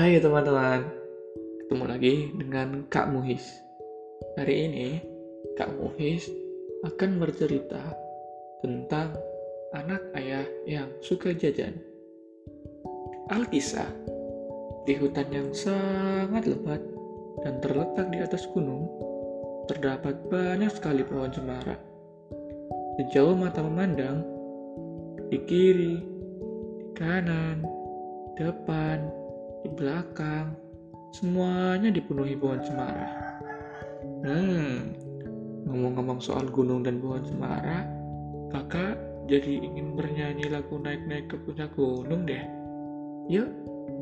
Hai teman-teman, ketemu lagi dengan Kak Muhis. Hari ini Kak Muhis akan bercerita tentang anak ayah yang suka jajan. Alkisah, di hutan yang sangat lebat dan terletak di atas gunung, terdapat banyak sekali pohon cemara. Sejauh mata memandang, di kiri, di kanan, depan, di belakang, semuanya dipenuhi pohon cemara. Hmm, ngomong-ngomong soal gunung dan pohon cemara, kakak jadi ingin bernyanyi lagu naik-naik ke puncak gunung deh. Yuk,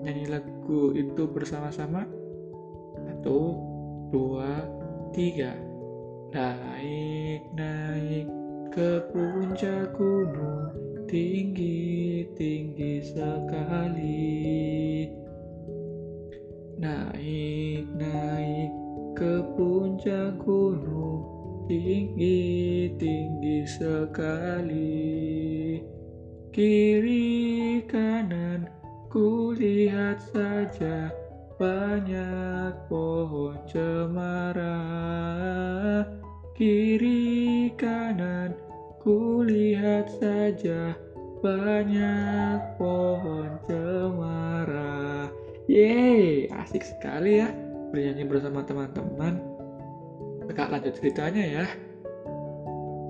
nyanyi lagu itu bersama-sama. Satu, dua, tiga. Naik-naik ke puncak gunung tinggi-tinggi sekali. Naik-naik ke puncak gunung tinggi-tinggi sekali. Kiri kanan kulihat saja banyak pohon cemara. Kiri kanan kulihat saja banyak pohon cemara. Yeay, asik sekali ya bernyanyi bersama teman-teman. Kakak lanjut ceritanya ya.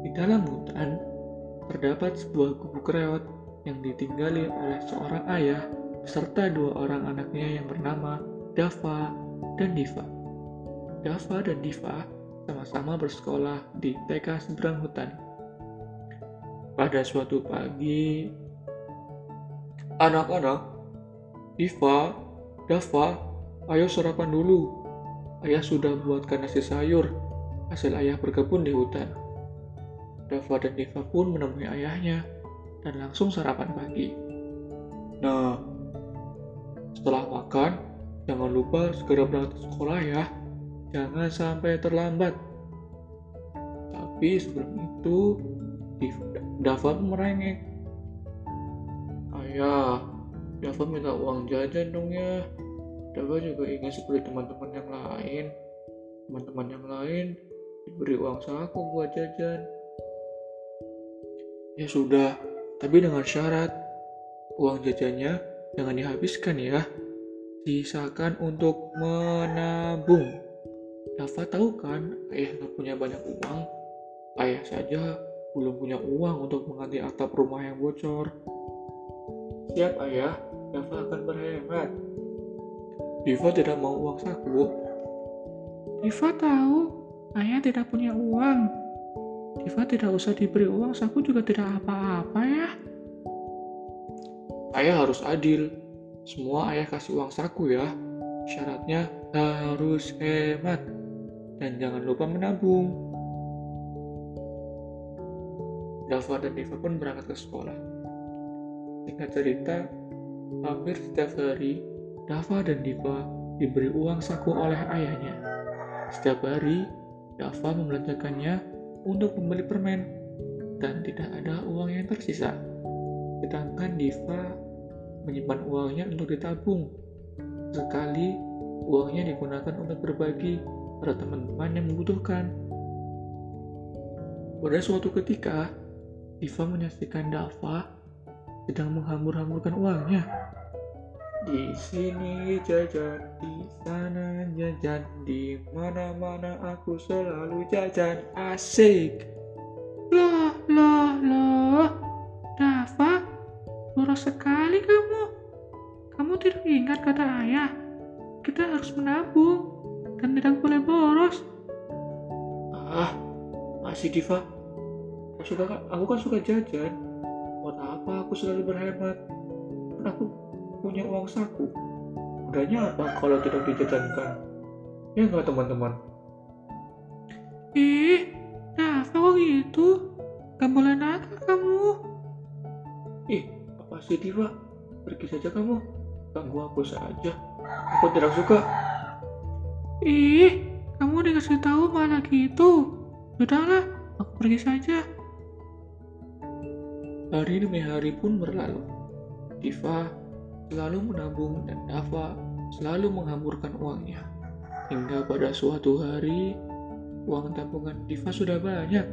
Di dalam hutan terdapat sebuah gubuk reot yang ditinggali oleh seorang ayah beserta dua orang anaknya yang bernama Dava dan Diva. Dava dan Diva sama-sama bersekolah di TK seberang hutan. Pada suatu pagi, anak-anak, Diva Dava, ayo sarapan dulu. Ayah sudah buatkan nasi sayur, hasil ayah berkebun di hutan. Dava dan Diva pun menemui ayahnya dan langsung sarapan pagi. Nah, setelah makan, jangan lupa segera berangkat sekolah ya. Jangan sampai terlambat. Tapi sebelum itu, Dava merengek. Ayah, Dava minta uang jajan dong ya. Dava juga ingin seperti teman-teman yang lain. Teman-teman yang lain diberi uang saku buat jajan. Ya sudah, tapi dengan syarat uang jajannya jangan dihabiskan ya. Sisakan untuk menabung. Dava tahu kan ayah nggak punya banyak uang. Ayah saja belum punya uang untuk mengganti atap rumah yang bocor. Siap ayah, Dava akan berhemat. Diva tidak mau uang saku. Diva tahu ayah tidak punya uang. Diva tidak usah diberi uang saku juga tidak apa-apa ya. Ayah harus adil. Semua ayah kasih uang saku ya. Syaratnya harus hemat. Dan jangan lupa menabung. Dava dan Diva pun berangkat ke sekolah. Singkat cerita, hampir setiap hari Dava dan Diva diberi uang saku oleh ayahnya. Setiap hari, Dava membelanjakannya untuk membeli permen dan tidak ada uang yang tersisa. Sedangkan Diva menyimpan uangnya untuk ditabung. Sekali uangnya digunakan untuk berbagi pada teman-teman yang membutuhkan. Pada suatu ketika, Diva menyaksikan Dava sedang menghambur-hamburkan uangnya. Di sini jajan, di sana jajan, di mana-mana aku selalu jajan. Asik. Loh, loh, loh. Dava, boros sekali kamu. Kamu tidak ingat kata ayah. Kita harus menabung dan tidak boleh boros. Ah, masih Diva. Aku, suka, aku kan suka jajan. Buat apa aku selalu berhemat? Kan aku punya uang saku. Gunanya apa kalau tidak dijajankan? Ya nggak teman-teman? Ih, Dava kok gitu? Gak boleh nakal kamu. Ih, apa sih Diva? Pergi saja kamu. Ganggu aku saja. Aku tidak suka. Ih, kamu dikasih tahu malah gitu. Sudahlah, aku pergi saja. Hari demi hari pun berlalu. Diva selalu menabung dan Dava selalu menghamburkan uangnya. Hingga pada suatu hari, uang tabungan Diva sudah banyak.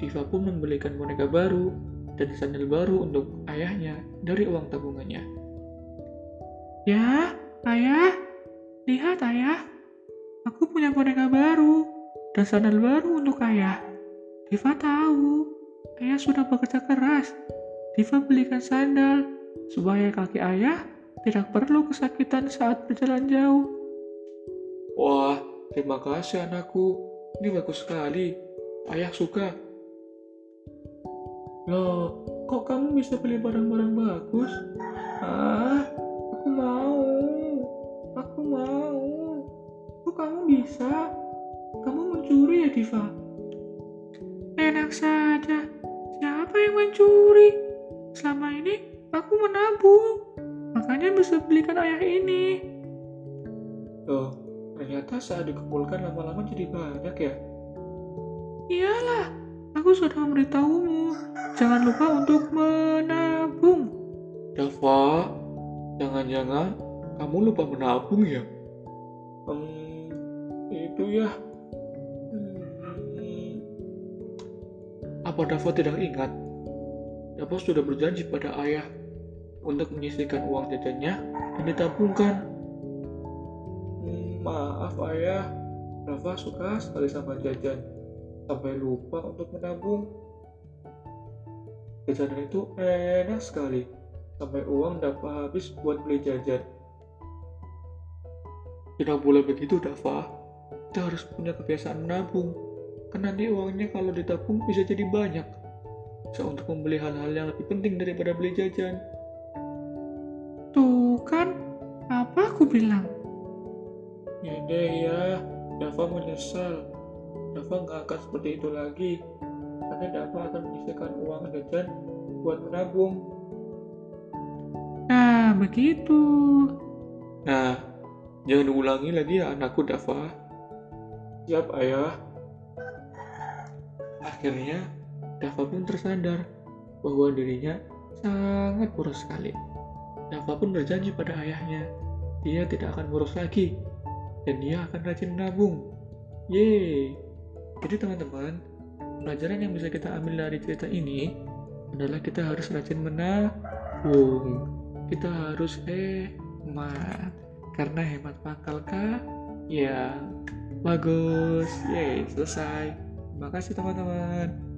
Diva pun membelikan boneka baru dan sandal baru untuk ayahnya dari uang tabungannya. Ya, ayah, lihat ayah, aku punya boneka baru dan sandal baru untuk ayah. Diva tahu, ayah sudah bekerja keras. Diva belikan sandal supaya kaki ayah tidak perlu kesakitan saat berjalan jauh. Wah, terima kasih anakku. Ini bagus sekali. Ayah suka. Loh, kok kamu bisa beli barang-barang bagus? Ah, aku mau. Aku mau. Kok kamu bisa? Kamu mencuri ya, Diva? Enak saja. Siapa yang mencuri? Selama ini aku menabung. Makanya bisa belikan ayah ini. Loh, ternyata saat dikumpulkan lama-lama jadi banyak ya? Iyalah, aku sudah memberitahumu. Jangan lupa untuk menabung. Dava, jangan-jangan kamu lupa menabung ya? Hmm, itu ya. Hmm, apa Dava tidak ingat? Dava sudah berjanji pada ayah untuk menyisihkan uang jajannya dan ditabungkan. Hmm, maaf ayah, Dava suka sekali sama jajan, sampai lupa untuk menabung. Jajanan itu enak sekali, sampai uang dapat habis buat beli jajan. Tidak boleh begitu, Dava. Kita harus punya kebiasaan menabung, karena nanti uangnya kalau ditabung bisa jadi banyak. Bisa untuk membeli hal-hal yang lebih penting daripada beli jajan. Kan, apa aku bilang? Ya deh ya, Dava menyesal. Dava nggak akan seperti itu lagi, karena Dava akan menyisihkan uang jajan buat menabung. Nah, begitu. Nah, jangan ulangi lagi ya anakku Dava. Siap ayah. Akhirnya, Dava pun tersadar bahwa dirinya sangat boros sekali. Dava pun berjanji pada ayahnya, dia tidak akan boros lagi, dan dia akan rajin menabung. Yeay! Jadi teman-teman, pelajaran yang bisa kita ambil dari cerita ini adalah kita harus rajin menabung. Kita harus hemat. Karena hemat pakalkah? Ya, bagus. Yeay, selesai. Terima kasih teman-teman.